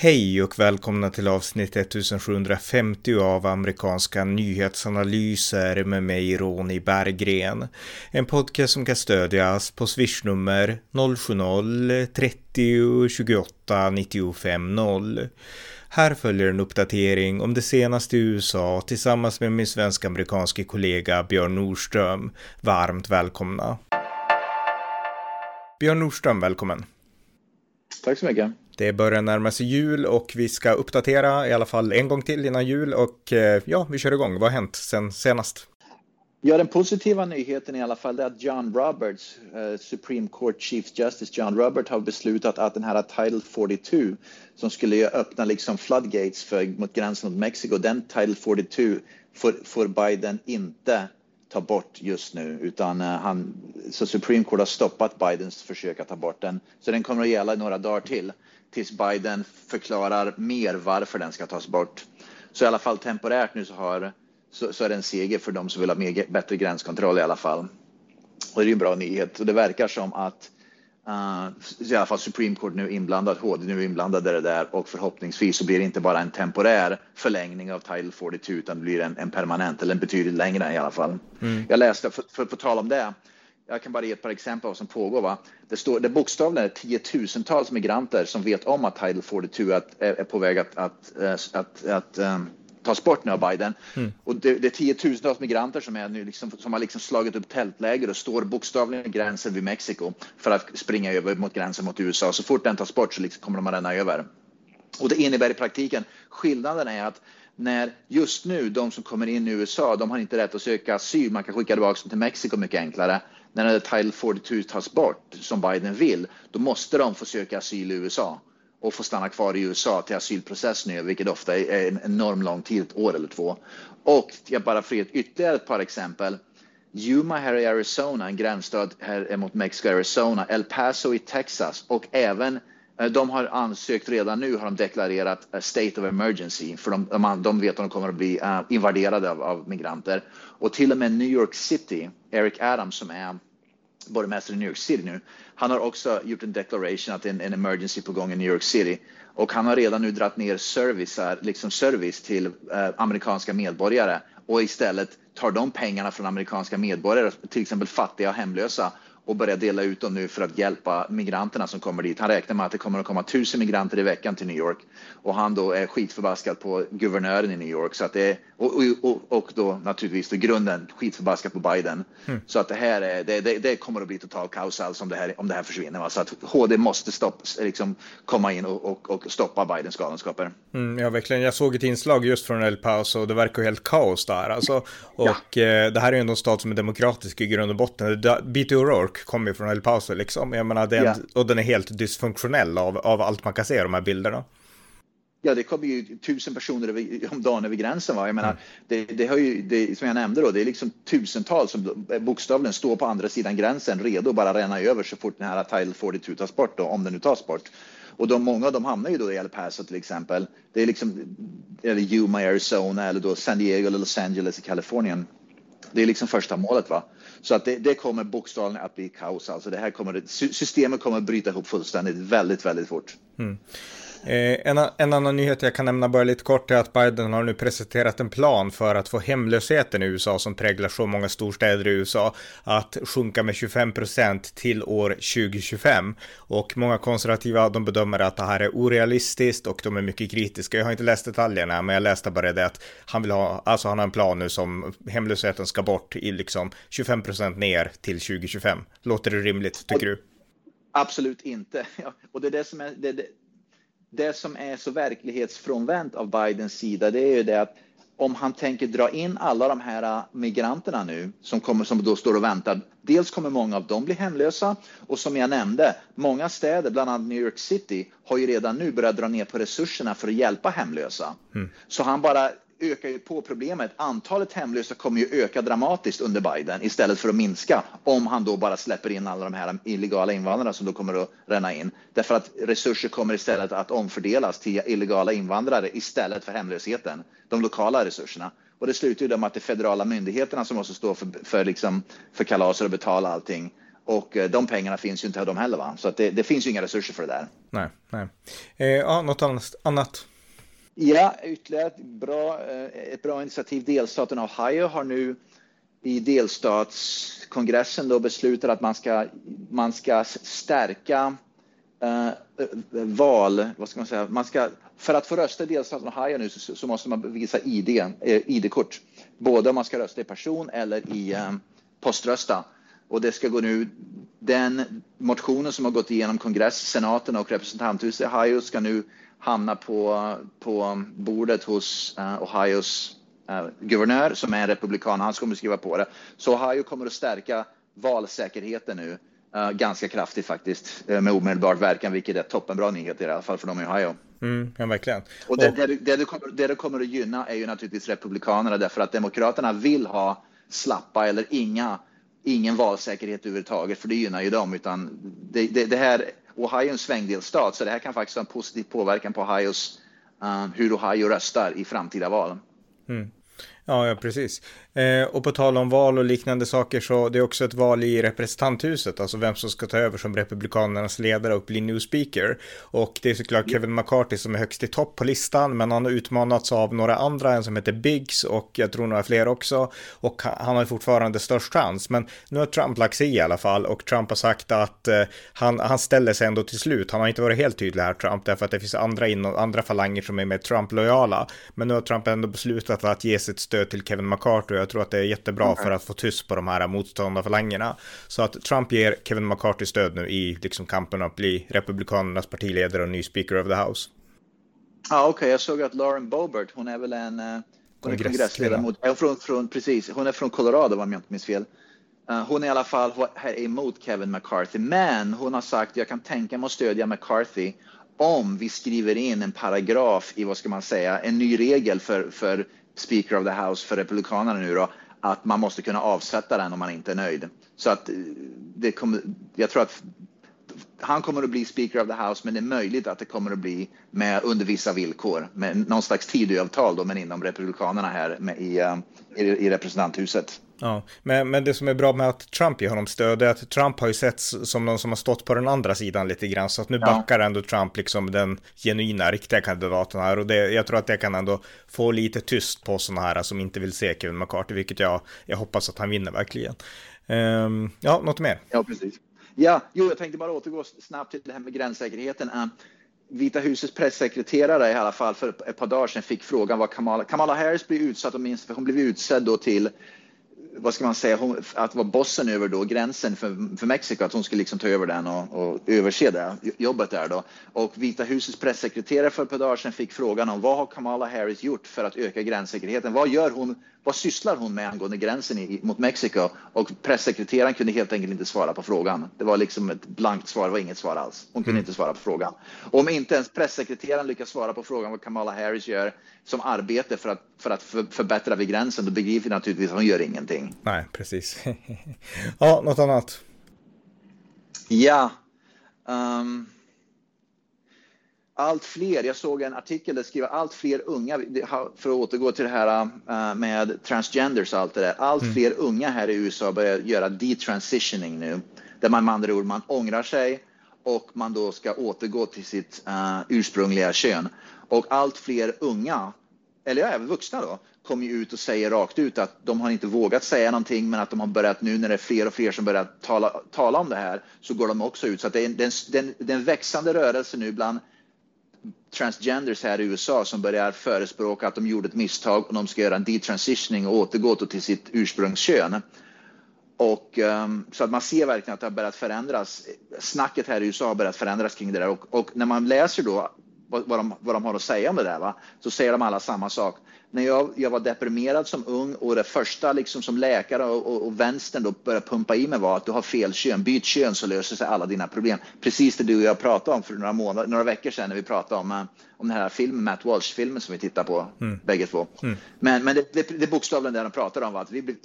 Hej och välkomna till avsnitt 1750 av amerikanska nyhetsanalyser med mig Ronny Berggren. En podcast som kan stödjas på swishnummer 070-30 28 95 0. Här följer en uppdatering om det senaste i USA tillsammans med min svensk-amerikanske kollega Björn Nordström. Varmt välkomna. Björn Nordström, välkommen. Tack så mycket. Det börjar närma sig jul och vi ska uppdatera i alla fall en gång till innan jul och eh, ja, vi kör igång. Vad har hänt sen senast? Ja, den positiva nyheten i alla fall är att John Roberts, eh, Supreme Court Chief Justice John Roberts har beslutat att den här Title 42 som skulle öppna liksom floodgates för, mot gränsen mot Mexiko, den Title 42 får, får Biden inte ta bort just nu, utan eh, han, så Supreme Court har stoppat Bidens försök att ta bort den. Så den kommer att gälla några dagar till tills Biden förklarar mer varför den ska tas bort. Så i alla fall temporärt nu så, har, så, så är det en seger för de som vill ha mer, bättre gränskontroll i alla fall. Och det är ju en bra nyhet och det verkar som att uh, i alla fall Supreme Court nu inblandad, HD nu inblandade det där och förhoppningsvis så blir det inte bara en temporär förlängning av Title 42 utan det blir en, en permanent eller en betydligt längre i alla fall. Mm. Jag läste, för, för, på tal om det, jag kan bara ge ett par exempel på vad som pågår. Va? Det, står, det bokstavligen är tiotusentals migranter som vet om att Title 42 är, är på väg att, att, eh, att, att, att um, tas bort nu av Biden. Mm. Och det, det, är tiotusentals migranter som, är nu liksom, som har liksom slagit upp tältläger och står bokstavligen vid gränsen vid Mexiko för att springa över mot gränsen mot USA. Så fort den tas bort så liksom kommer de att ränna över. Och det innebär i praktiken, skillnaden är att när just nu de som kommer in i USA, de har inte rätt att söka asyl. Man kan skicka tillbaka dem till Mexiko mycket enklare när Title 42 tas bort, som Biden vill, då måste de få söka asyl i USA och få stanna kvar i USA till asylprocessen är vilket ofta är en enorm lång tid, ett år eller två. Och jag bara för ett ytterligare ett par exempel. Yuma här i Arizona, en gränsstad här mot Mexiko, Arizona, El Paso i Texas och även eh, de har ansökt redan nu, har de deklarerat eh, state of emergency, för de, de, de vet att de kommer att bli eh, invaderade av, av, migranter. Och till och med New York City, Eric Adams som är borgmästare i New York City nu, han har också gjort en declaration att det är en, en emergency på gång i New York City. Och han har redan nu dragit ner servicer, liksom service till eh, amerikanska medborgare och istället tar de pengarna från amerikanska medborgare, till exempel fattiga och hemlösa, och börja dela ut dem nu för att hjälpa migranterna som kommer dit. Han räknar med att det kommer att komma tusen migranter i veckan till New York och han då är skitförbaskad på guvernören i New York så att det är, och, och, och då naturligtvis i grunden skitförbaskad på Biden. Mm. Så att det här är, det, det, det, kommer att bli total kaos alltså om det här, om det här försvinner. Va? Så att HD måste stopp, liksom komma in och, och, och stoppa Bidens galenskaper. Mm, ja, verkligen. Jag såg ett inslag just från El Paso och det verkar helt kaos där. Alltså, och ja. eh, det här är ju ändå en stat som är demokratisk i grund och botten. B.T. O'Rourke kommer ju från El Paso liksom. Jag menar, den, ja. och den är helt dysfunktionell av, av allt man kan se i de här bilderna. Ja, det kommer ju tusen personer över, om dagen över gränsen. Va? Jag menar, mm. det, det, har ju, det, som jag nämnde, då, det är liksom tusentals som bokstavligen står på andra sidan gränsen redo att bara ränna över så fort den här Title 42 tas bort, då, om den nu tas bort. Och de, många av dem hamnar ju då i El Paso till exempel. Det är liksom, eller Yuma i Arizona eller då San Diego eller Los Angeles i Kalifornien. Det är liksom första målet. va. Så att det, det kommer bokstavligen att bli kaos. Alltså det här kommer, systemet kommer att bryta ihop fullständigt väldigt, väldigt fort. Mm. Eh, en, en, annan nyhet jag kan nämna bara lite kort är att Biden har nu presenterat en plan för att få hemlösheten i USA som präglar så många storstäder i USA att sjunka med 25 procent till år 2025. Och många konservativa de bedömer att det här är orealistiskt och de är mycket kritiska. Jag har inte läst detaljerna, men jag läste bara det att han vill ha, alltså han har en plan nu som hemlösheten ska bort i liksom 25 procent ner till 2025. Låter det rimligt, tycker du? Absolut inte. och det är det som är, det, det, det som är så verklighetsfrånvänt av Bidens sida, det är ju det att om han tänker dra in alla de här äh, migranterna nu som, kommer, som då står och väntar. Dels kommer många av dem bli hemlösa och som jag nämnde, många städer, bland annat New York City, har ju redan nu börjat dra ner på resurserna för att hjälpa hemlösa. Mm. Så han bara ökar ju på problemet. Antalet hemlösa kommer ju öka dramatiskt under Biden istället för att minska om han då bara släpper in alla de här illegala invandrarna som då kommer att ränna in. Därför att resurser kommer istället att omfördelas till illegala invandrare istället för hemlösheten, de lokala resurserna. Och det slutar ju med att det är federala myndigheterna som måste stå för, för, liksom, för kalaser och betala allting. Och eh, de pengarna finns ju inte de heller va? Så att det, det finns ju inga resurser för det där. Nej, nej. Eh, ja, något annat? Ja, ytterligare ett bra, eh, ett bra initiativ. Delstaten Ohio har nu i delstatskongressen då beslutat att man ska, man ska stärka uh, val, vad ska man säga, man ska, för att få rösta i delstaten Ohio nu så, så måste man visa ID, eh, ID-kort. Både om man ska rösta i person eller i eh, poströsta. Och det ska gå nu, den motionen som har gått igenom kongress, senaten och representanthuset i Ohio ska nu hamna på, på bordet hos uh, Ohios uh, guvernör som är en republikan. Han kommer skriva på det. Så Ohio kommer att stärka valsäkerheten nu uh, ganska kraftigt faktiskt med omedelbar verkan, vilket är toppenbra nyheter i alla fall för dem i Ohio. Mm, ja, verkligen. Och det, det, det, det, kommer, det det kommer att gynna är ju naturligtvis republikanerna därför att demokraterna vill ha slappa eller inga ingen valsäkerhet överhuvudtaget, för det gynnar ju dem, utan det, det, det här Ohio är en svängdelstat, så det här kan faktiskt ha en positiv påverkan på Ohios, uh, hur Ohio röstar i framtida val. Mm. Ja, ja, precis. Eh, och på tal om val och liknande saker så det är också ett val i representanthuset, alltså vem som ska ta över som republikanernas ledare och bli new speaker. Och det är såklart Kevin McCarthy som är högst i topp på listan, men han har utmanats av några andra, en som heter Biggs och jag tror några fler också. Och han har fortfarande störst chans, men nu har Trump lagt sig i, alla fall och Trump har sagt att eh, han, han ställer sig ändå till slut. Han har inte varit helt tydlig här, Trump, därför att det finns andra, in, andra falanger som är med Trump-lojala. Men nu har Trump ändå beslutat att ge sitt stöd till Kevin McCarthy och jag tror att det är jättebra mm. för att få tyst på de här motståndarfalangerna. Så att Trump ger Kevin McCarthy stöd nu i liksom kampen att bli Republikanernas partiledare och ny Speaker of the House. Ja, okej, okay. jag såg att Lauren Boebert, hon är väl en uh, hon är kongressledamot. Är från, från, precis, hon är från Colorado om jag inte minns fel. Uh, hon är i alla fall här emot Kevin McCarthy, men hon har sagt jag kan tänka mig att stödja McCarthy om vi skriver in en paragraf i, vad ska man säga, en ny regel för, för Speaker of the House för Republikanerna nu då, att man måste kunna avsätta den om man inte är nöjd. Så att eh, det kommer, jag tror att han kommer att bli Speaker of the House, men det är möjligt att det kommer att bli med under vissa villkor, med någon slags Tidöavtal då, men inom Republikanerna här med, i, eh, i, i representanthuset. Ja, men, men det som är bra med att Trump ger honom stöd är att Trump har ju sett som någon som har stått på den andra sidan lite grann, så att nu ja. backar ändå Trump liksom den genuina, riktiga kandidaten här och det, jag tror att det kan ändå få lite tyst på sådana här som inte vill se Kevin McCarthy, vilket jag, jag hoppas att han vinner verkligen. Um, ja, något mer? Ja, precis. Ja, jo, jag tänkte bara återgå snabbt till det här med gränssäkerheten. Äh, Vita husets pressekreterare i alla fall för ett par dagar sedan fick frågan vad Kamala, Kamala Harris blir utsatt, för hon blev utsedd då till vad ska man säga, hon, att vara bossen över då gränsen för, för Mexiko, att hon skulle liksom ta över den och, och överse det jobbet där då. Och Vita husets pressekreterare för ett par dagar sedan fick frågan om vad har Kamala Harris gjort för att öka gränssäkerheten? Vad gör hon? Vad sysslar hon med angående gränsen i, mot Mexiko? Och pressekreteraren kunde helt enkelt inte svara på frågan. Det var liksom ett blankt svar, det var inget svar alls. Hon kunde mm. inte svara på frågan. Om inte ens pressekreteraren lyckas svara på frågan vad Kamala Harris gör som arbete för att, för att för, förbättra vid gränsen, då begriper vi naturligtvis att hon gör ingenting. Nej, precis. ja, något annat? Ja. Um, allt fler, jag såg en artikel där skriver allt fler unga, för att återgå till det här uh, med transgenders och allt det där, allt mm. fler unga här i USA börjar göra detransitioning nu, där man med andra ord, man ångrar sig och man då ska återgå till sitt uh, ursprungliga kön. Och allt fler unga, eller även vuxna då, kommer ju ut och säger rakt ut att de har inte vågat säga någonting men att de har börjat nu när det är fler och fler som börjar tala, tala om det här så går de också ut. Så det är, en, det, är en, det är en växande rörelse nu bland transgenders här i USA som börjar förespråka att de gjorde ett misstag och de ska göra en detransitioning och återgå till sitt ursprungskön. Och, um, så att man ser verkligen att det har börjat förändras. Snacket här i USA har börjat förändras kring det där och, och när man läser då vad, vad, de, vad de har att säga om det där, va? så säger de alla samma sak. När jag, jag var deprimerad som ung och det första liksom som läkare och, och, och vänstern då började pumpa i mig var att du har fel kön, byt kön så löser sig alla dina problem. Precis det du och jag pratade om för några, månader, några veckor sedan när vi pratade om, eh, om den här filmen, Matt Walsh-filmen som vi tittar på mm. bägge två. Mm. Men, men det, det, det bokstavligen det de pratade om var att vi blev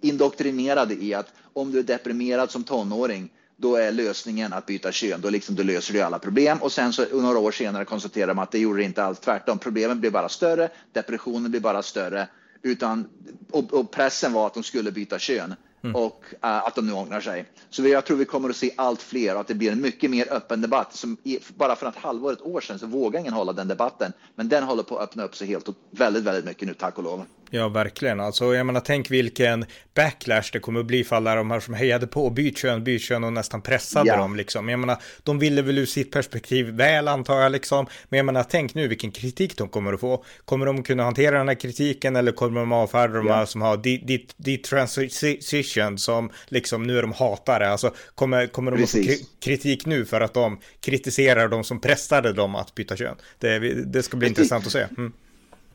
indoktrinerade i att om du är deprimerad som tonåring då är lösningen att byta kön. Då, liksom, då löser du alla problem och sen så några år senare konstaterar man att det gjorde det inte alls tvärtom. Problemen blir bara större, depressionen blir bara större utan, och, och pressen var att de skulle byta kön. mm. och uh, att de nu ångrar sig. Så jag tror vi kommer att se allt fler och att det blir en mycket mer öppen debatt. Som bara för ett halvår, ett år sedan så vågade ingen hålla den debatten. Men den håller på att öppna upp sig helt och väldigt, väldigt mycket nu, tack och lov. Ja, verkligen. Alltså, jag menar, tänk vilken backlash det kommer att bli för alla de här som hejade på byt kön, byt kön och nästan pressade ja. dem liksom. Jag menar, de ville väl ur sitt perspektiv väl antar jag liksom. Men jag menar, tänk nu vilken kritik de kommer att få. Kommer de kunna hantera den här kritiken eller kommer de avfärda de här som har detransition som liksom nu är de hatare? Alltså, kommer, kommer de Precis. att få kritik nu för att de kritiserar de som pressade dem att byta kön? Det, det ska bli intressant att se. Mm.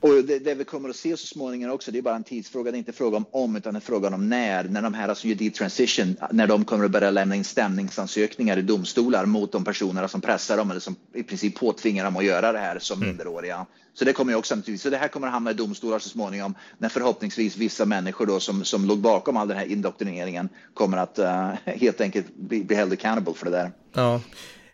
Och det, det, vi kommer att se så småningom också, det är bara en tidsfråga, det är inte fråga om om, utan en fråga om när, när de här som gör detransition, när de kommer att börja lämna in stämningsansökningar i domstolar mot de personerna som pressar dem eller som i princip påtvingar dem att göra det här som mm. minderåriga. Så det kommer ju också naturligtvis, så det här kommer att hamna i domstolar så småningom, när förhoppningsvis vissa människor då som, som låg bakom all den här indoktrineringen kommer att uh, helt enkelt bli, bli held accountable för det där. Ja.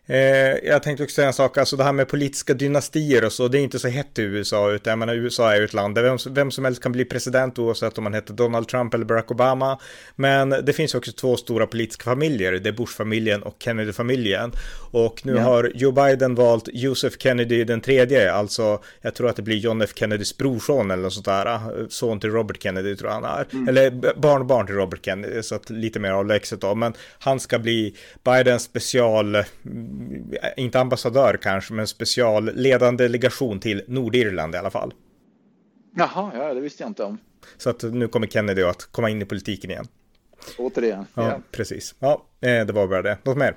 Eh, jag tänkte också säga en sak, alltså det här med politiska dynastier och så, det är inte så hett i USA, utan jag menar USA är ju ett land där vem, vem som helst kan bli president oavsett om man heter Donald Trump eller Barack Obama. Men det finns också två stora politiska familjer, det är Bush-familjen och Kennedy-familjen. Och nu ja. har Joe Biden valt Joseph Kennedy den tredje, alltså jag tror att det blir John F. Kennedys brorson eller något sånt där, son till Robert Kennedy tror jag han är. Mm. Eller barnbarn till Robert Kennedy, så att lite mer avlägset då, men han ska bli Bidens special inte ambassadör kanske, men specialledande legation till Nordirland i alla fall. Jaha, ja, det visste jag inte om. Så att nu kommer Kennedy att komma in i politiken igen. Återigen. Ja, ja. precis. Ja, eh, det var bara det. Något mer?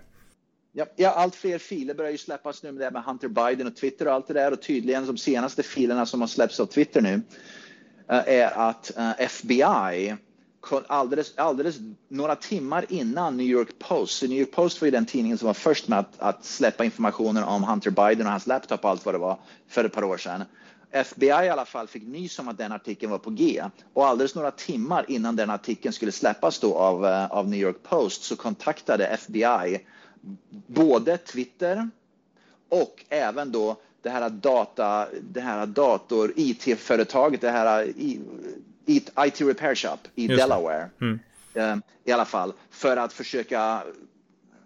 Ja, ja, allt fler filer börjar ju släppas nu med det med Hunter Biden och Twitter och allt det där och tydligen de senaste filerna som har släppts av Twitter nu eh, är att eh, FBI alldeles, alldeles några timmar innan New York Post. New York Post var ju den tidningen som var först med att, att släppa informationen om Hunter Biden och hans laptop och allt vad det var för ett par år sedan. FBI i alla fall fick nys om att den artikeln var på G och alldeles några timmar innan den artikeln skulle släppas då av, uh, av New York Post så kontaktade FBI både Twitter och även då det här data, det här dator IT-företaget, det här eh, IT Repair Shop i Just Delaware. Mm. Um, I alla fall för att försöka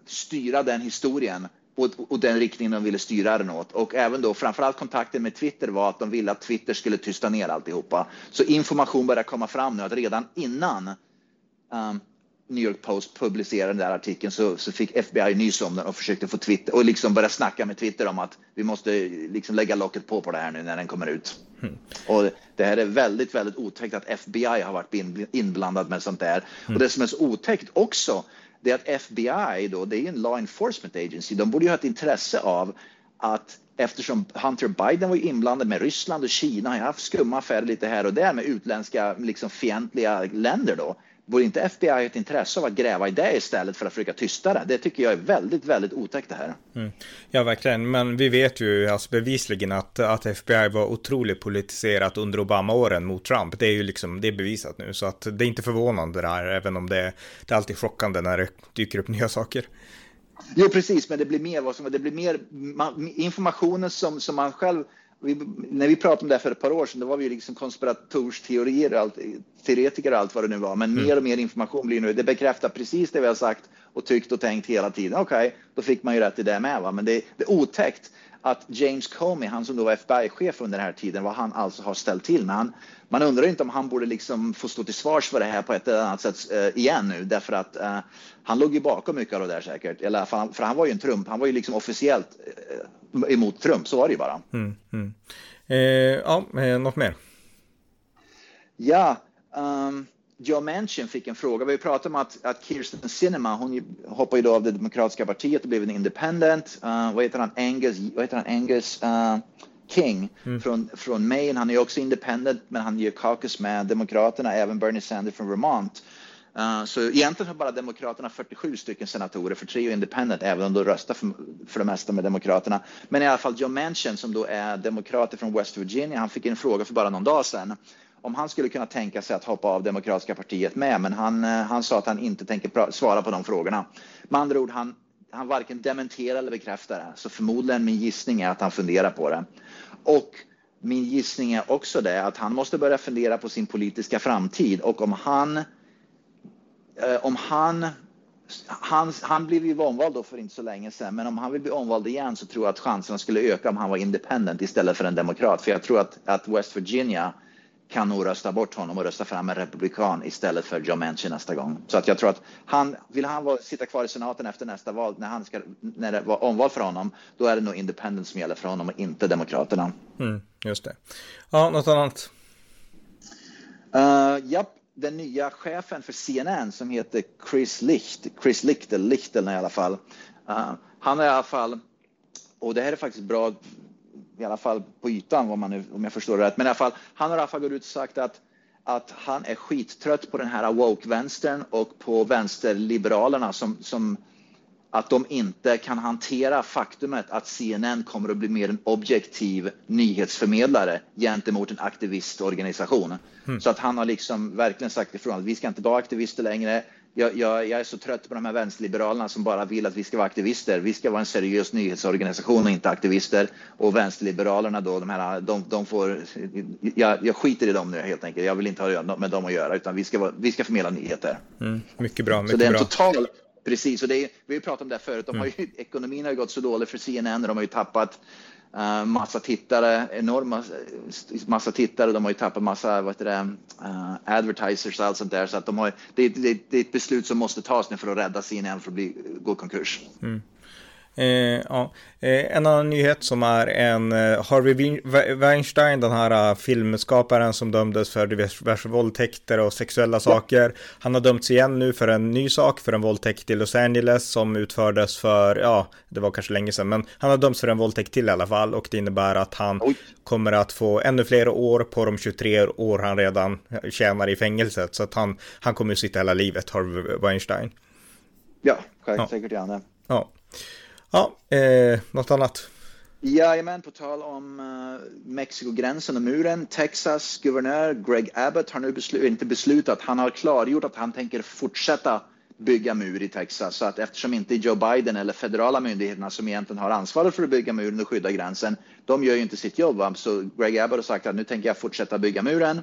styra den historien och, och, den riktningen de ville styra den åt. Och även då framförallt kontakten med Twitter var att de ville att Twitter skulle tysta ner alltihopa. Så information börjar komma fram nu att redan innan um, New York Post publicerade den där artikeln så, så fick FBI nys om den och försökte få Twitter och liksom börja snacka med Twitter om att vi måste liksom lägga locket på på det här nu när den kommer ut. Mm. Och det här är väldigt, väldigt otäckt att FBI har varit inblandad med sånt där. Mm. Och det som är så otäckt också, det är att FBI då, det är en law enforcement agency, de borde ju ha ett intresse av att eftersom Hunter Biden var inblandad med Ryssland och Kina, har haft skumma affärer lite här och där med utländska liksom fientliga länder då Borde inte FBI ha ett intresse av att gräva i det istället för att försöka tysta det? Det tycker jag är väldigt, väldigt otäckt det här. Mm. Ja, verkligen. Men vi vet ju alltså bevisligen att, att FBI var otroligt politiserat under Obama-åren mot Trump. Det är ju liksom, det är bevisat nu. Så att det är inte förvånande det här, även om det, det är alltid chockande när det dyker upp nya saker. Jo, precis, men det blir mer, vad som, det blir mer informationen som, som man själv vi, när vi pratade om det för ett par år sedan, då var vi liksom konspiratorsteorier, allt, teoretiker och allt vad det nu var. Men mm. mer och mer information blir nu. Det bekräftar precis det vi har sagt och tyckt och tänkt hela tiden. Okej, okay, då fick man ju rätt i det med. Va? Men det, det är otäckt att James Comey, han som då var FBI-chef under den här tiden, vad han alltså har ställt till med. Han, man undrar inte om han borde liksom få stå till svars för det här på ett eller annat sätt uh, igen nu, därför att uh, han låg ju bakom mycket av det där säkert. Eller, för, han, för han var ju en Trump, han var ju liksom officiellt uh, emot Trump, så var det ju bara. Mm, mm. ja, något mer? Ja, um, Joe Manchin fick en fråga. Vi pratade om att, att Kirsten Sinema, hon hoppade ju då av det demokratiska partiet och blev en independent. Uh, vad heter han? Angus, vad heter han? Angus uh, King mm. från, från Maine. Han är också independent, men han gör caucus med Demokraterna, även Bernie Sanders från Vermont. Uh, så egentligen har bara Demokraterna 47 stycken senatorer, för tre är independent, även om de röstar för, för det mesta med Demokraterna. Men i alla fall Joe Manchin som då är demokrat från West Virginia, han fick en fråga för bara någon dag sedan om han skulle kunna tänka sig att hoppa av Demokratiska partiet med, men han, eh, han sa att han inte tänker svara på de frågorna. Med andra ord, han, han varken dementerar eller bekräftar det, så förmodligen min gissning är att han funderar på det. Och min gissning är också det att han måste börja fundera på sin politiska framtid och om han eh, om han han, han blev ju omvald då för inte så länge sedan, men om han vill bli omvald igen så tror jag att chanserna skulle öka om han var independent istället för en demokrat. För jag tror att, att West Virginia kan nog rösta bort honom och rösta fram en republikan istället för Joe Manchin nästa gång. Så att jag tror att han, vill han vara, sitta kvar i senaten efter nästa val, när, han ska, när det var omval för honom, då är det nog independent som gäller för honom och inte demokraterna. Mm, just det. Ja, något annat? Uh, japp, den nya chefen för CNN som heter Chris Licht, Chris Lichtel, Lichtel i alla fall. Uh, han är i alla fall, och det här är faktiskt bra i alla fall på ytan om, man nu, om jag förstår det rätt. Men i alla fall, han har i alla fall gått ut och sagt att, att han är skittrött på den här woke-vänstern och på vänsterliberalerna som, som att de inte kan hantera faktumet att CNN kommer att bli mer en objektiv nyhetsförmedlare gentemot en aktivistorganisation. Mm. Så att han har liksom verkligen sagt ifrån att vi ska inte vara aktivister längre jag, jag, jag, är så trött på de här vänsterliberalerna som bara vill att vi ska vara aktivister. Vi ska vara en seriös nyhetsorganisation och inte aktivister. Och vänsterliberalerna då, de, här, de, de får, jag, jag skiter i dem nu helt enkelt. Jag vill inte ha med dem att göra, utan vi ska, vara, vi ska förmedla nyheter. Mm, mycket bra. Mycket så det är en bra. total, precis, och det är, vi har pratat om det förut. De har ju, mm. Ekonomin har ju gått så dåligt för CNN, de har ju tappat Uh, massa tittare, enorma massa tittare. De har ju tappat massa vad heter det, uh, advertisers och allt sånt där. Så att de har, det, det, det är ett beslut som måste tas nu för att rädda CNN för att bli, gå konkurs. Mm. Eh, ja. Eh, en annan nyhet som är en eh, Harvey Weinstein, den här uh, filmskaparen som dömdes för diverse våldtäkter och sexuella ja. saker. Han har dömts igen nu för en ny sak, för en våldtäkt i Los Angeles som utfördes för, ja, det var kanske länge sedan, men han har dömts för en våldtäkt till i alla fall och det innebär att han Oj. kommer att få ännu fler år på de 23 år han redan tjänar i fängelset. Så att han, han kommer att sitta hela livet, Harvey Weinstein. Ja, säkert gärna. Ja. Ja, eh, något annat? Jajamän, på tal om uh, Mexikogränsen och muren. Texas guvernör Greg Abbott har nu beslu eh, inte beslutat, han har klargjort att han tänker fortsätta bygga mur i Texas. Så att eftersom inte Joe Biden eller federala myndigheterna som egentligen har ansvaret för att bygga muren och skydda gränsen, de gör ju inte sitt jobb. Va? Så Greg Abbott har sagt att nu tänker jag fortsätta bygga muren.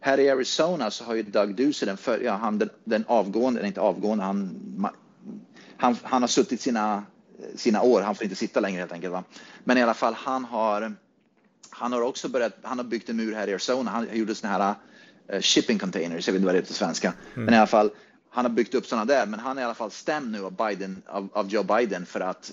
Här i Arizona så har ju Doug Ducey, den, för, ja, han, den, den avgående, inte avgående, han, han, han har suttit sina sina år. Han får inte sitta längre helt enkelt. Va? Men i alla fall, han har, han har också börjat, han har byggt en mur här i Arizona. Han gjorde såna här uh, shipping containers, jag vet inte vad det heter på svenska. Mm. Men i alla fall, han har byggt upp sådana där, men han är i alla fall stämd nu av, Biden, av, av Joe Biden för att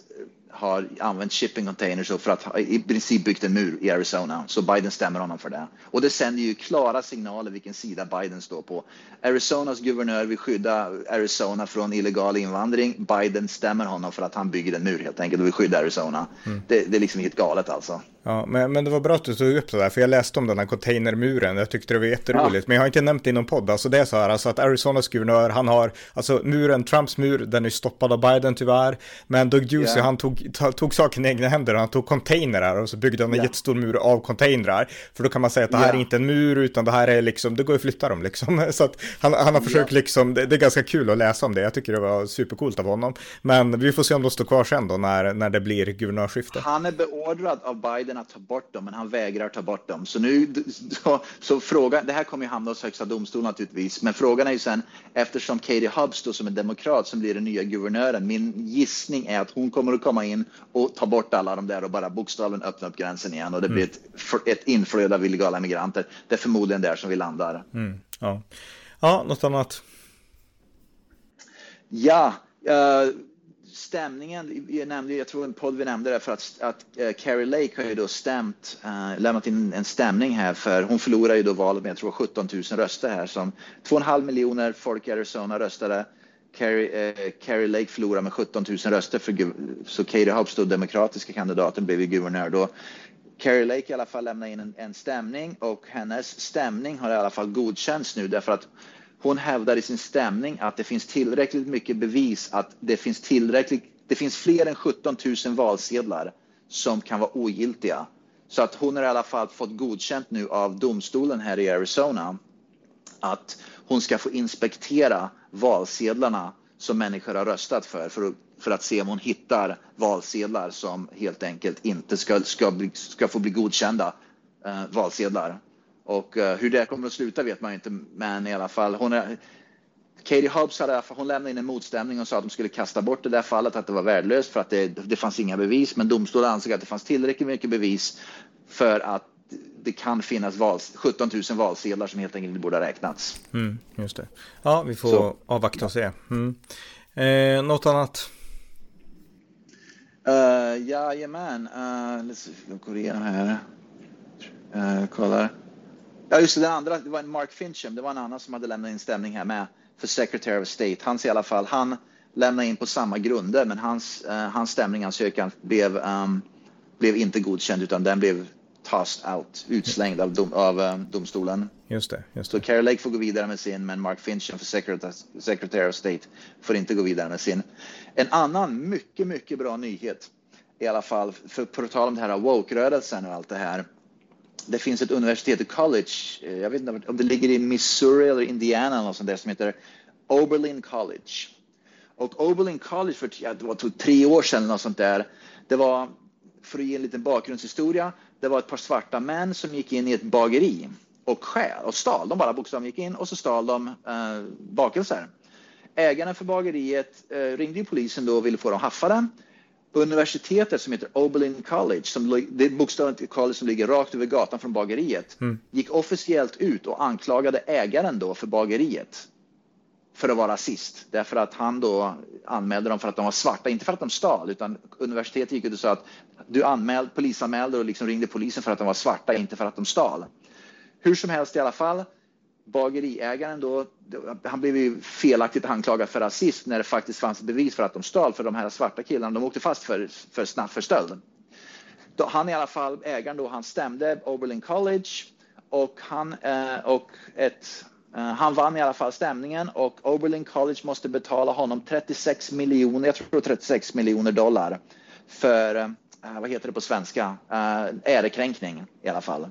har använt shipping containers för att i princip byggt en mur i Arizona. Så Biden stämmer honom för det. Och det sänder ju klara signaler vilken sida Biden står på. Arizonas guvernör vill skydda Arizona från illegal invandring. Biden stämmer honom för att han bygger en mur helt enkelt och vill skydda Arizona. Mm. Det, det, är liksom helt galet alltså. Ja, men, men det var bra att du tog upp det där, för jag läste om den här containermuren. Jag tyckte det var jätteroligt, ja. men jag har inte nämnt det i någon podd. Alltså det är så här, alltså att Arizonas guvernör, han har, alltså muren, Trumps mur, den är stoppad av Biden tyvärr. Men Doug Ducey, yeah. han tog, tog saken i egna händer och han tog containrar och så byggde han en yeah. jättestor mur av containrar. För då kan man säga att det här yeah. är inte en mur, utan det här är liksom, det går att flytta dem liksom. Så att han, han har försökt liksom, det, det, är ganska kul att läsa om det. Jag tycker det var supercoolt av honom. Men vi får se om de står kvar sen då, när, när det blir guvernörskifte. Han är beordrad av Biden att ta bort dem, men han vägrar ta bort dem. Så nu, så, så frågan, det här kommer ju hamna hos högsta domstolen naturligtvis, men frågan är ju sen, eftersom Katie Hubbs då som är demokrat som blir den nya guvernören, min gissning är att hon kommer att komma in och ta bort alla de där och bara bokstavligen öppna upp gränsen igen och det blir mm. ett, ett inflöde av illegala migranter. Det är förmodligen där som vi landar. Mm, ja. ja, något annat? Ja, uh, stämningen, jag, nämnde, jag tror en podd vi nämnde det för att, att uh, Carrie Lake har ju då stämt, uh, lämnat in en stämning här för hon förlorade ju då valet med jag tror 17 000 röster här som 2,5 miljoner folk i Arizona röstade. Carrie, uh, Carrie Lake förlorade med 17 000 röster för, så Katie Hobbs, då demokratiska kandidaten, blev ju guvernör då. Carrie Lake i alla fall lämnade in en, en stämning och hennes stämning har i alla fall godkänts nu därför att hon hävdar i sin stämning att det finns tillräckligt mycket bevis att det finns tillräckligt. Det finns fler än 17 000 valsedlar som kan vara ogiltiga. Så att hon har i alla fall fått godkänt nu av domstolen här i Arizona att hon ska få inspektera valsedlarna som människor har röstat för, för att, för att se om hon hittar valsedlar som helt enkelt inte ska, ska, bli, ska få bli godkända eh, valsedlar. Och uh, hur det kommer att sluta vet man inte, men i alla fall hon är Katie Hobbs hade, hon lämnade in en motstämning och sa att de skulle kasta bort det där fallet, att det var värdelöst för att det, det fanns inga bevis. Men domstolen ansåg att det fanns tillräckligt mycket bevis för att det kan finnas val, 17 000 valsedlar som helt enkelt inte borde ha räknats. Mm, just det. Ja, vi får Så. avvakta och se. Mm. Eh, något annat? Uh, jajamän, uh, jag går igenom här. Uh, kollar. Ja, just det, den andra, det var en Mark Fincham, det var en annan som hade lämnat in stämning här med för Secretary of State. Hans i alla fall, han lämnade in på samma grunder, men hans, uh, hans stämningansökan blev, um, blev inte godkänd utan den blev tossed out, utslängd av, dom, av um, domstolen. Just det, just det. Så Carrie Lake får gå vidare med sin, men Mark Fincham för Secretary, Secretary of State får inte gå vidare med sin. En annan mycket, mycket bra nyhet i alla fall, för på tal om det här woke-rörelsen och allt det här det finns ett universitet, ett college, eh, jag vet inte om det ligger i Missouri eller Indiana eller något sånt där som heter Oberlin College. Och Oberlin College för ja, det var typ tre år sedan eller något sånt där. Det var, för att ge en liten bakgrundshistoria, det var ett par svarta män som gick in i ett bageri och skäl och stal. De bara bokstavligen gick in och så stal de eh, bakelser. Ägaren för bageriet eh, ringde polisen då och ville få dem haffade universitetet som heter Oberlin College, som, det är bokstavligt college som ligger rakt över gatan från bageriet, mm. gick officiellt ut och anklagade ägaren då för bageriet för att vara rasist. Därför att han då anmälde dem för att de var svarta, inte för att de stal, utan universitetet gick ut och sa att du anmäld, polisanmälde och liksom ringde polisen för att de var svarta, inte för att de stal. Hur som helst i alla fall, bageriägaren då, han blev ju felaktigt anklagad för rasism när det faktiskt fanns bevis för att de stal, för de här svarta killarna, de åkte fast för, för snabb för stöld. Då, han i alla fall, ägaren då, han stämde Oberlin College och han, eh, och ett, eh, han vann i alla fall stämningen och Oberlin College måste betala honom 36 miljoner, jag tror 36 miljoner dollar för, eh, vad heter det på svenska, eh, ärekränkning i alla fall.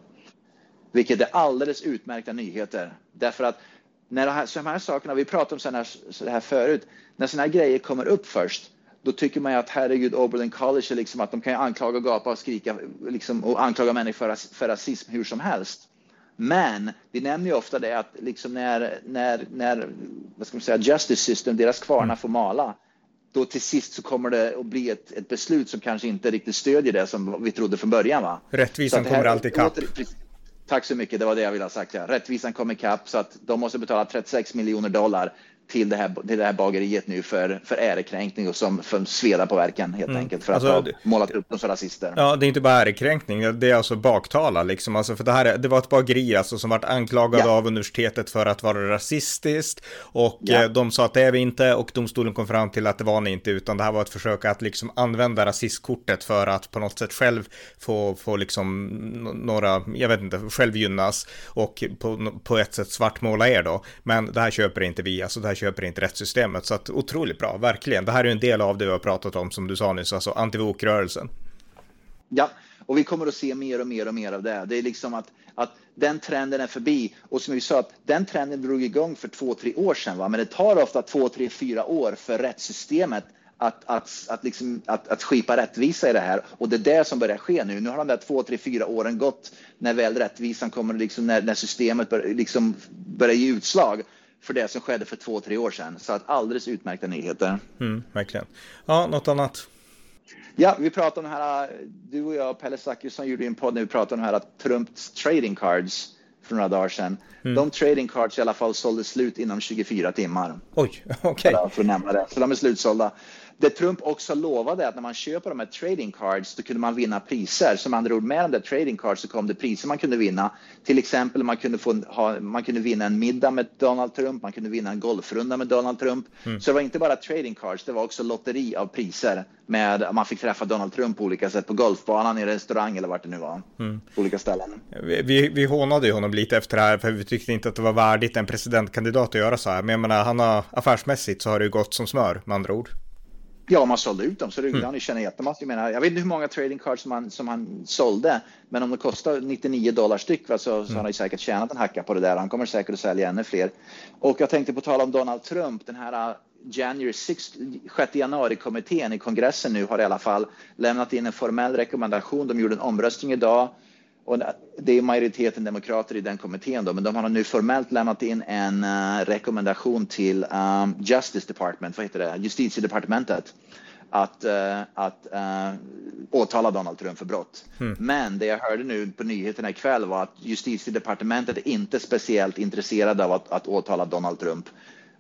Vilket är alldeles utmärkta nyheter. Därför att när det här, så de här sakerna, vi pratade om sådana här, så här förut, när sådana här grejer kommer upp först, då tycker man ju att herregud, Oberlin College är liksom att de kan anklaga, gapa och skrika liksom, och anklaga människor för, för rasism hur som helst. Men vi nämner ju ofta det att liksom när, när, när vad ska man säga, justice system, deras kvarnar får mala, då till sist så kommer det att bli ett, ett beslut som kanske inte riktigt stödjer det som vi trodde från början. Va? Rättvisan kommer alltid ikapp. Tack så mycket, det var det jag ville ha sagt. Ja. Rättvisan kom ikapp så att de måste betala 36 miljoner dollar till det här, till det här bageriet nu för, för ärekränkning och som för sveda på verken helt mm. enkelt för att alltså, ha målat upp dem som rasister. Ja, det är inte bara ärekränkning, det är alltså baktala liksom. Alltså för det här, det var ett bageri alltså som vart anklagad ja. av universitetet för att vara rasistiskt och ja. eh, de sa att det är vi inte och domstolen kom fram till att det var ni inte utan det här var ett försök att liksom använda rasistkortet för att på något sätt själv få, få liksom några, jag vet inte, själv gynnas och på, på ett sätt svartmåla er då. Men det här köper inte vi, alltså det här här köper inte rättssystemet. Så att otroligt bra, verkligen. Det här är en del av det vi har pratat om, som du sa nyss, alltså antivokrörelsen. Ja, och vi kommer att se mer och mer och mer av det. Det är liksom att, att den trenden är förbi. Och som vi sa, att den trenden drog igång för två, tre år sedan. Va? Men det tar ofta två, tre, fyra år för rättssystemet att, att, att, liksom, att, att skipa rättvisa i det här. Och det är det som börjar ske nu. Nu har de där två, tre, fyra åren gått när väl rättvisan kommer, liksom, när, när systemet bör, liksom, börjar ge utslag för det som skedde för två, tre år sedan. Så att alldeles utmärkta nyheter. Mm, verkligen. Ja, något annat? Ja, vi pratade om det här, du och jag, Pelle Zachrisson gjorde en podd när vi pratade om det här att Trumps trading cards för några dagar sedan. Mm. De trading cards i alla fall sålde slut inom 24 timmar. Oj, okej. Okay. För att nämna det. Så de är slutsålda. Det Trump också lovade att när man köper de här trading cards då kunde man vinna priser. Som andra ord, med de där trading cards så kom det priser man kunde vinna. Till exempel man kunde, få, ha, man kunde vinna en middag med Donald Trump, man kunde vinna en golfrunda med Donald Trump. Mm. Så det var inte bara trading cards, det var också lotteri av priser. Med, man fick träffa Donald Trump på olika sätt, på golfbanan, i restaurang eller vart det nu var. Mm. På olika ställen. Vi, vi, vi hånade ju honom lite efter det här, för vi tyckte inte att det var värdigt en presidentkandidat att göra så här. Men jag menar, han har affärsmässigt så har det ju gått som smör, med andra ord. Ja, man sålde ut dem så det mm. han tjänar jättemassa. Jag, menar, jag vet inte hur många trading cards som han, som han sålde, men om det kostar 99 dollar styck va, så, så mm. har han säkert tjänat en hacka på det där. Han kommer säkert att sälja ännu fler. Och jag tänkte på tal om Donald Trump, den här uh, January 6, 6 januari-kommittén i kongressen nu har i alla fall lämnat in en formell rekommendation. De gjorde en omröstning idag och det är majoriteten demokrater i den kommittén då, men de har nu formellt lämnat in en uh, rekommendation till um, Justice Department, vad heter det, justitiedepartementet att, uh, att uh, åtala Donald Trump för brott. Mm. Men det jag hörde nu på nyheterna ikväll var att justitiedepartementet är inte speciellt intresserade av att, att åtala Donald Trump.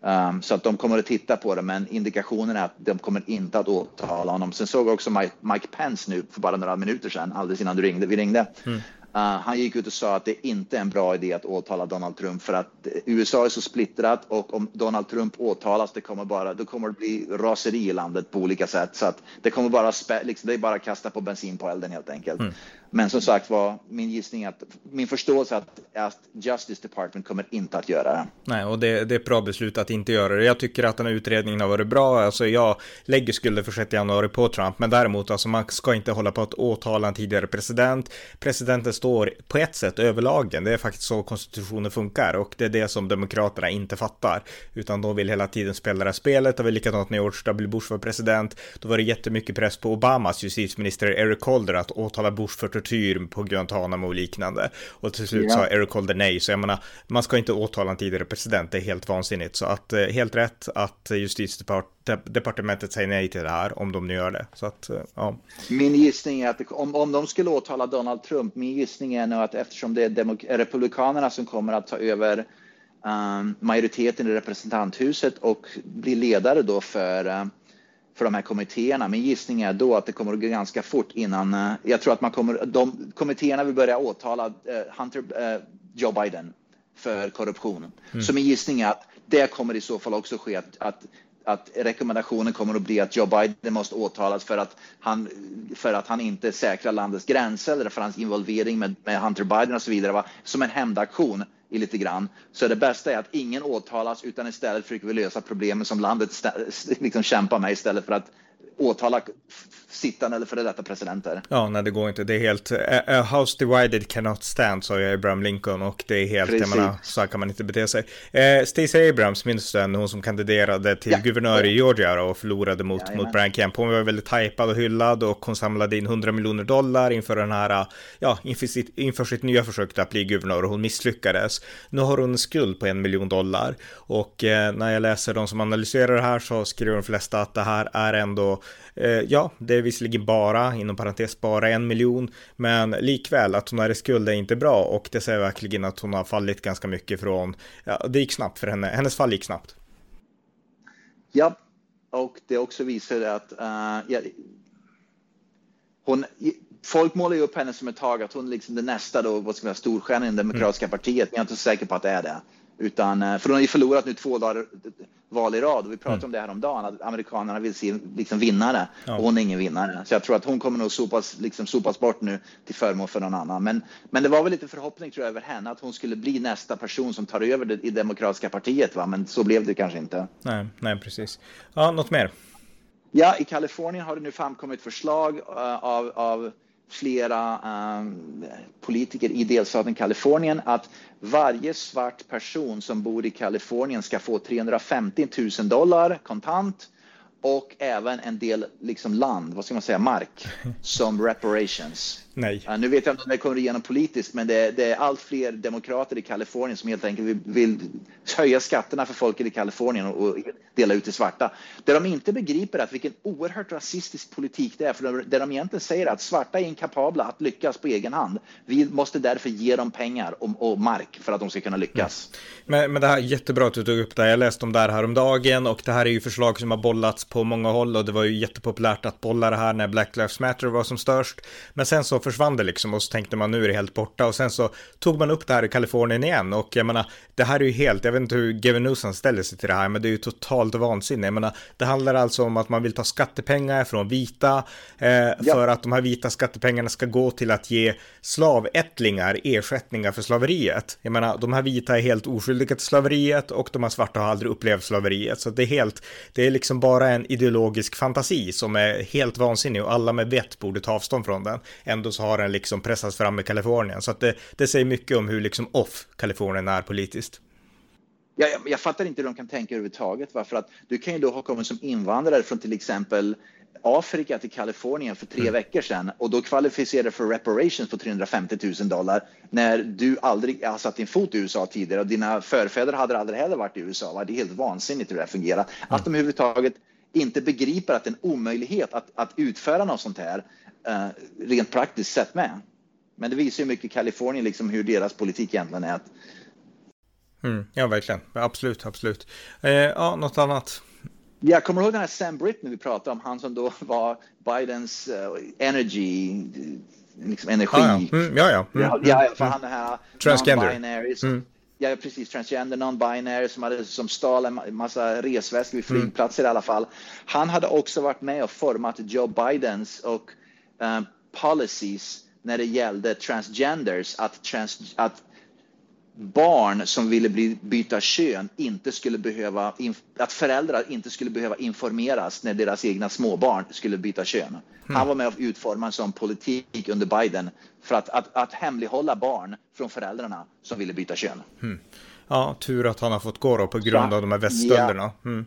Um, så att de kommer att titta på det, men indikationen är att de kommer inte att åtala honom. Sen såg jag också Mike, Mike Pence nu för bara några minuter sedan, alldeles innan du ringde, vi ringde. Mm. Uh, han gick ut och sa att det inte är en bra idé att åtala Donald Trump för att USA är så splittrat och om Donald Trump åtalas, det kommer bara, då kommer det bli raseri i landet på olika sätt. Så att det kommer bara, liksom, det är bara att kasta på bensin på elden helt enkelt. Mm. Men som sagt var, min gissning att min förståelse att, att Justice Department kommer inte att göra det. Nej, och det, det är ett bra beslut att inte göra det. Jag tycker att den här utredningen har varit bra. Alltså jag lägger skulden för 6 januari på Trump, men däremot alltså man ska inte hålla på att åtala en tidigare president. Presidenten står på ett sätt över lagen. Det är faktiskt så konstitutionen funkar och det är det som demokraterna inte fattar, utan de vill hela tiden spela det här spelet. Det var likadant när George W. Bush var president. Då var det jättemycket press på Obamas justitieminister Eric Holder att åtala Bush för tortyr på Guantanamo och liknande. Och till slut sa Eric Holder nej, så jag menar, man ska inte åtala en tidigare president, det är helt vansinnigt. Så att eh, helt rätt att justitiedepartementet säger nej till det här, om de nu gör det. Så att, eh, ja. Min gissning är att om, om de skulle åtala Donald Trump, min gissning är nog att eftersom det är republikanerna som kommer att ta över um, majoriteten i representanthuset och bli ledare då för uh, för de här kommittéerna. Min gissning är då att det kommer att gå ganska fort innan. Eh, jag tror att man kommer, de kommittéerna vill börja åtala eh, Hunter, eh, Joe Biden för korruption. Mm. Så min gissning är att det kommer i så fall också ske att, att att rekommendationen kommer att bli att Joe Biden måste åtalas för att han, för att han inte säkrar landets gränser eller för hans involvering med, med Hunter Biden och så vidare, va? som en hämndaktion i lite grann. Så det bästa är att ingen åtalas utan istället försöker vi lösa problemen som landet liksom kämpar med istället för att åtala sittande eller före detta presidenter. Ja, nej det går inte. Det är helt, a, house divided cannot stand, sa ju Abraham Lincoln och det är helt, Precis. jag menar, så här kan man inte bete sig. Eh, Stacey Abrams, minns du hon som kandiderade till ja. guvernör i Georgia och förlorade mot, ja, mot Brian Kemp. Hon var väldigt hypad och hyllad och hon samlade in 100 miljoner dollar inför den här, ja, inför sitt, inför sitt nya försök att bli guvernör och hon misslyckades. Nu har hon en skuld på en miljon dollar och eh, när jag läser de som analyserar det här så skriver de flesta att det här är ändå Eh, ja, det är visserligen bara, inom parentes, bara en miljon, men likväl att hon är i skuld är inte bra och det säger verkligen att hon har fallit ganska mycket från, ja, det gick snabbt för henne, hennes fall gick snabbt. Ja, och det också visar att uh, ja, hon, folk målar ju upp henne som ett tag att hon liksom det nästa då, vad ska man säga, storstjärnan i det demokratiska mm. partiet, men jag är inte så säker på att det är det. Utan, eh, för de har ju förlorat nu två dagar val i rad och vi pratade mm. om det här om dagen att amerikanerna vill se liksom vinnare ja. och hon är ingen vinnare. Så jag tror att hon kommer nog sopas, liksom sopas bort nu till förmån för någon annan. Men, men det var väl lite förhoppning tror jag över henne att hon skulle bli nästa person som tar över det i demokratiska partiet. Va? Men så blev det kanske inte. Nej, nej precis. Ja, något mer? Ja, i Kalifornien har det nu framkommit förslag uh, av, av flera um, politiker i delstaten Kalifornien att varje svart person som bor i Kalifornien ska få 350 000 dollar kontant och även en del liksom land, vad ska man säga, mark som reparations. Nej. Uh, nu vet jag inte om det kommer igenom politiskt, men det, det, är allt fler demokrater i Kalifornien som helt enkelt vill, vill höja skatterna för folket i Kalifornien och, och, dela ut till svarta. Det de inte begriper är att vilken oerhört rasistisk politik det är, för det de egentligen säger är att svarta är inkapabla att lyckas på egen hand. Vi måste därför ge dem pengar och, och mark för att de ska kunna lyckas. Mm. Men, men det här är jättebra att du tog upp det. Jag läste om det här häromdagen och det här är ju förslag som har bollats på många håll och det var ju jättepopulärt att bolla det här när Black Lives Matter var som störst. Men sen så försvann det liksom och så tänkte man nu är det helt borta och sen så tog man upp det här i Kalifornien igen och jag menar det här är ju helt, jag vet inte hur Gavin Newsom ställer sig till det här men det är ju totalt vansinne. Jag menar det handlar alltså om att man vill ta skattepengar från vita eh, ja. för att de här vita skattepengarna ska gå till att ge slavättlingar ersättningar för slaveriet. Jag menar de här vita är helt oskyldiga till slaveriet och de här svarta har aldrig upplevt slaveriet så det är helt, det är liksom bara en ideologisk fantasi som är helt vansinnig och alla med vett borde ta avstånd från den. Ändå så har den liksom pressats fram i Kalifornien. Så att det, det säger mycket om hur liksom off Kalifornien är politiskt. Ja, jag, jag fattar inte hur de kan tänka överhuvudtaget. Varför att du kan ju då ha kommit som invandrare från till exempel Afrika till Kalifornien för tre mm. veckor sedan och då kvalificerade för reparations på 350 000 dollar när du aldrig har satt din fot i USA tidigare och dina förfäder hade aldrig heller varit i USA. Va? Det är helt vansinnigt hur det fungerar. Mm. Att de överhuvudtaget inte begriper att det är en omöjlighet att, att utföra något sånt här uh, rent praktiskt sett med. Men det visar ju mycket Kalifornien liksom hur deras politik egentligen är. Mm, ja, verkligen. Absolut, absolut. Eh, ja, något annat? Jag kommer ihåg den här Sam Britton vi pratade om, han som då var Bidens uh, energy, liksom energi. Ah, ja. Mm, ja, ja. Mm, ja, ja, för mm. han den här Transgender. Mm. Ja, precis. Transgender, non-binary som, hade, som stal en massa resväskor vid mm. flygplatser i alla fall. Han hade också varit med och format Joe Bidens och uh, policies när det gällde transgenders, att, trans, att barn som ville bli, byta kön inte skulle behöva, att föräldrar inte skulle behöva informeras när deras egna småbarn skulle byta kön. Mm. Han var med och utformade en sån politik under Biden för att, att, att hemlighålla barn från föräldrarna som ville byta kön. Mm. Ja, tur att han har fått gå då på grund av de här väststölderna. Mm.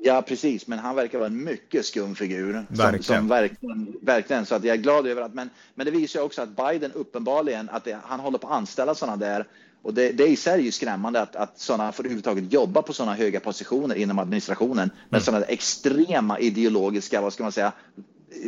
Ja, precis, men han verkar vara en mycket skum figur. Verkligen. Som, som verkligen, verkligen, så att jag är glad över att, men, men det visar också att Biden uppenbarligen, att det, han håller på att anställa sådana där och det, det i sig är ju skrämmande att, att sådana får överhuvudtaget jobba på sådana höga positioner inom administrationen med mm. sådana extrema ideologiska, vad ska man säga,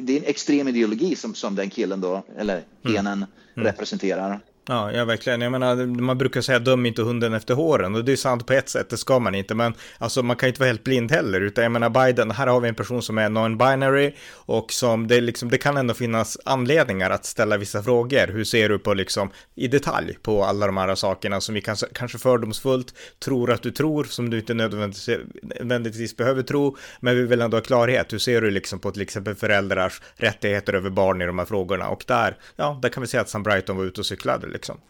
det är en extrem ideologi som, som den killen då, eller mm. mm. representerar. Ja, ja, verkligen. Jag menar, man brukar säga döm inte hunden efter håren och det är sant på ett sätt, det ska man inte, men alltså man kan inte vara helt blind heller, utan jag menar Biden, här har vi en person som är non-binary och som det liksom, det kan ändå finnas anledningar att ställa vissa frågor. Hur ser du på liksom i detalj på alla de här sakerna som vi kanske, kanske fördomsfullt tror att du tror, som du inte nödvändigtvis, nödvändigtvis behöver tro, men vi vill ändå ha klarhet. Hur ser du liksom på till exempel föräldrars rättigheter över barn i de här frågorna? Och där, ja, där kan vi säga att Sam Brighton var ute och cyklade liksom.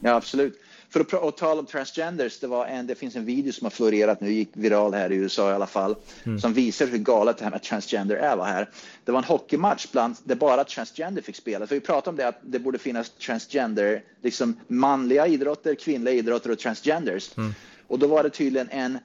Ja, absolut. För att, att tala om transgenders, det, var en, det finns en video som har florerat nu, gick viral här i USA i alla fall, mm. som visar hur galet det här med transgender är. Var här. Det var en hockeymatch bland, där bara transgender fick spela. För vi pratade om det att det borde finnas transgender, liksom manliga idrotter, kvinnliga idrotter och transgenders. Mm. Och då var det tydligen en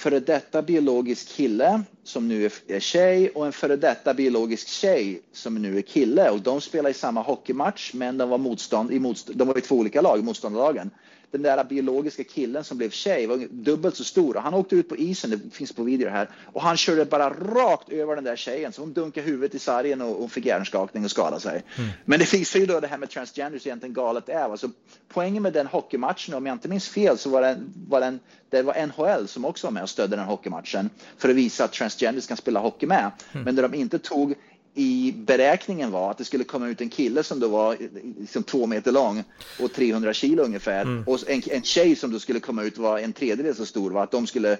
före detta biologisk kille som nu är tjej och en före detta biologisk tjej som nu är kille. Och de spelar i samma hockeymatch men de var, motstånd, i motstånd, de var i två olika lag, motståndarlagen den där biologiska killen som blev tjej var dubbelt så stor och han åkte ut på isen, det finns på video här, och han körde bara rakt över den där tjejen så hon dunkade huvudet i sargen och, och fick hjärnskakning och skadade sig. Mm. Men det visar ju då det här med transgenders egentligen galet är. Alltså, poängen med den hockeymatchen, om jag inte minns fel, så var, den, var den, det var NHL som också var med och stödde den hockeymatchen för att visa att transgenders kan spela hockey med. Mm. Men där de inte tog i beräkningen var att det skulle komma ut en kille som då var liksom två meter lång och 300 kilo ungefär mm. och en, en tjej som då skulle komma ut var en tredjedel så stor var att de skulle eh,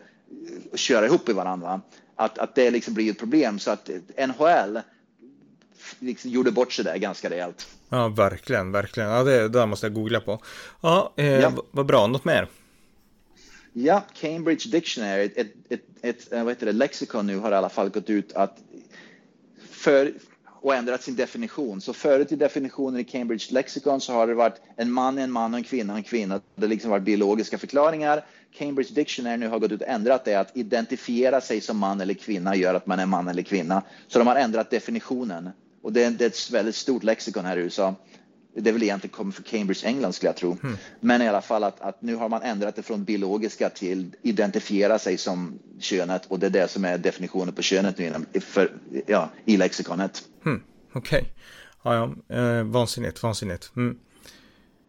köra ihop i varandra. Att, att det liksom blir ett problem så att NHL liksom gjorde bort sig där ganska rejält. Ja, verkligen, verkligen. Ja, det där måste jag googla på. Ja, eh, ja. vad bra. Något mer? Ja, Cambridge Dictionary, ett, ett, ett, ett vad heter det, lexikon nu har i alla fall gått ut att för, och ändrat sin definition. Så förut i definitionen i Cambridge Lexicon så har det varit en man, en man och en kvinna, en kvinna. Det har liksom varit biologiska förklaringar. Cambridge Dictionary nu har gått ut och ändrat det att identifiera sig som man eller kvinna gör att man är man eller kvinna. Så de har ändrat definitionen och det är, det är ett väldigt stort lexikon här i USA det är väl egentligen kommer från Cambridge, England skulle jag tro. Mm. Men i alla fall att, att, nu har man ändrat det från biologiska till identifiera sig som könet och det är det som är definitionen på könet nu inom, för, ja, i lexikonet. Mm. Okej, okay. ja, ja. Eh, vansinnigt, vansinnigt. Mm.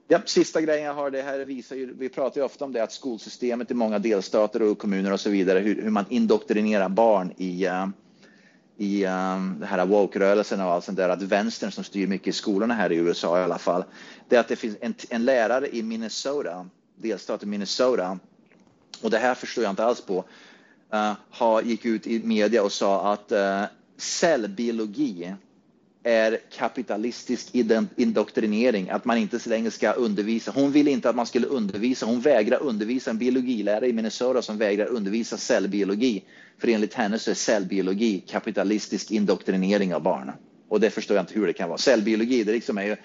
Ja, sista grejen jag har, det här visar ju, vi pratar ju ofta om det att skolsystemet i många delstater och kommuner och så vidare, hur, hur man indoktrinerar barn i uh, i ehm, um, den här woke-rörelsen och allt sånt där, att vänstern som styr mycket i skolorna här i USA i alla fall, det är att det finns en, en lärare i Minnesota, delstaten Minnesota, och det här förstår jag inte alls på, eh, uh, har, gick ut i media och sa att uh, cellbiologi är kapitalistisk indoktrinering, att man inte så länge ska undervisa. Hon vill inte att man skulle undervisa, hon vägrar undervisa, en biologilärare i Minnesota som vägrar undervisa cellbiologi. För enligt henne så är cellbiologi kapitalistisk indoktrinering av barn. Och det förstår jag inte hur det kan vara. Cellbiologi, det liksom är ju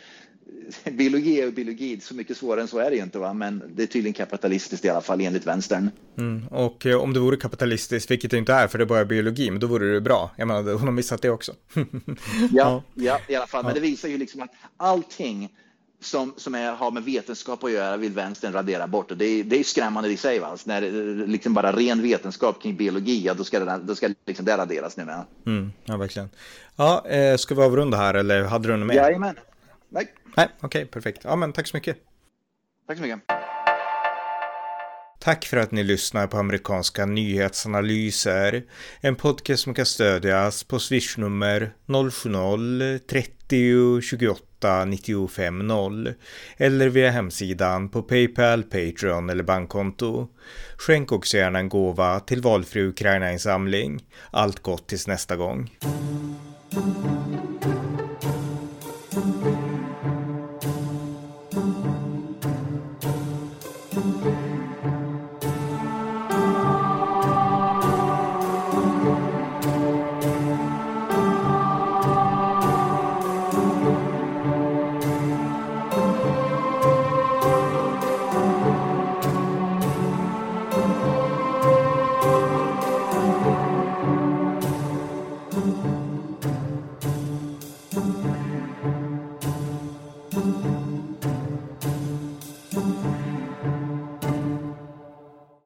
biologi är biologi, så mycket svårare än så är det ju inte, va? men det är tydligen kapitalistiskt i alla fall enligt vänstern. Mm. Och eh, om det vore kapitalistiskt, vilket det inte är för det är bara biologi, men då vore det bra. Jag menar, hon har missat det också. ja, ja, i alla fall, men det visar ju liksom att allting som, som är, har med vetenskap att göra vill vänstern radera bort. Och det, är, det är skrämmande i sig. Va? När det liksom bara ren vetenskap kring biologi, ja, då ska det, då ska liksom det raderas nu med. Mm, ja, verkligen. Ja, eh, ska vi avrunda här eller hade du något mer? Jajamän. Nej. Nej, okej, okay, perfekt. Ja, men tack så mycket. Tack så mycket. Tack för att ni lyssnar på amerikanska nyhetsanalyser. En podcast som kan stödjas på swishnummer 070-30 28 95 0 eller via hemsidan på Paypal, Patreon eller bankkonto. Skänk också gärna en gåva till valfri Ukraina-insamling. Allt gott tills nästa gång.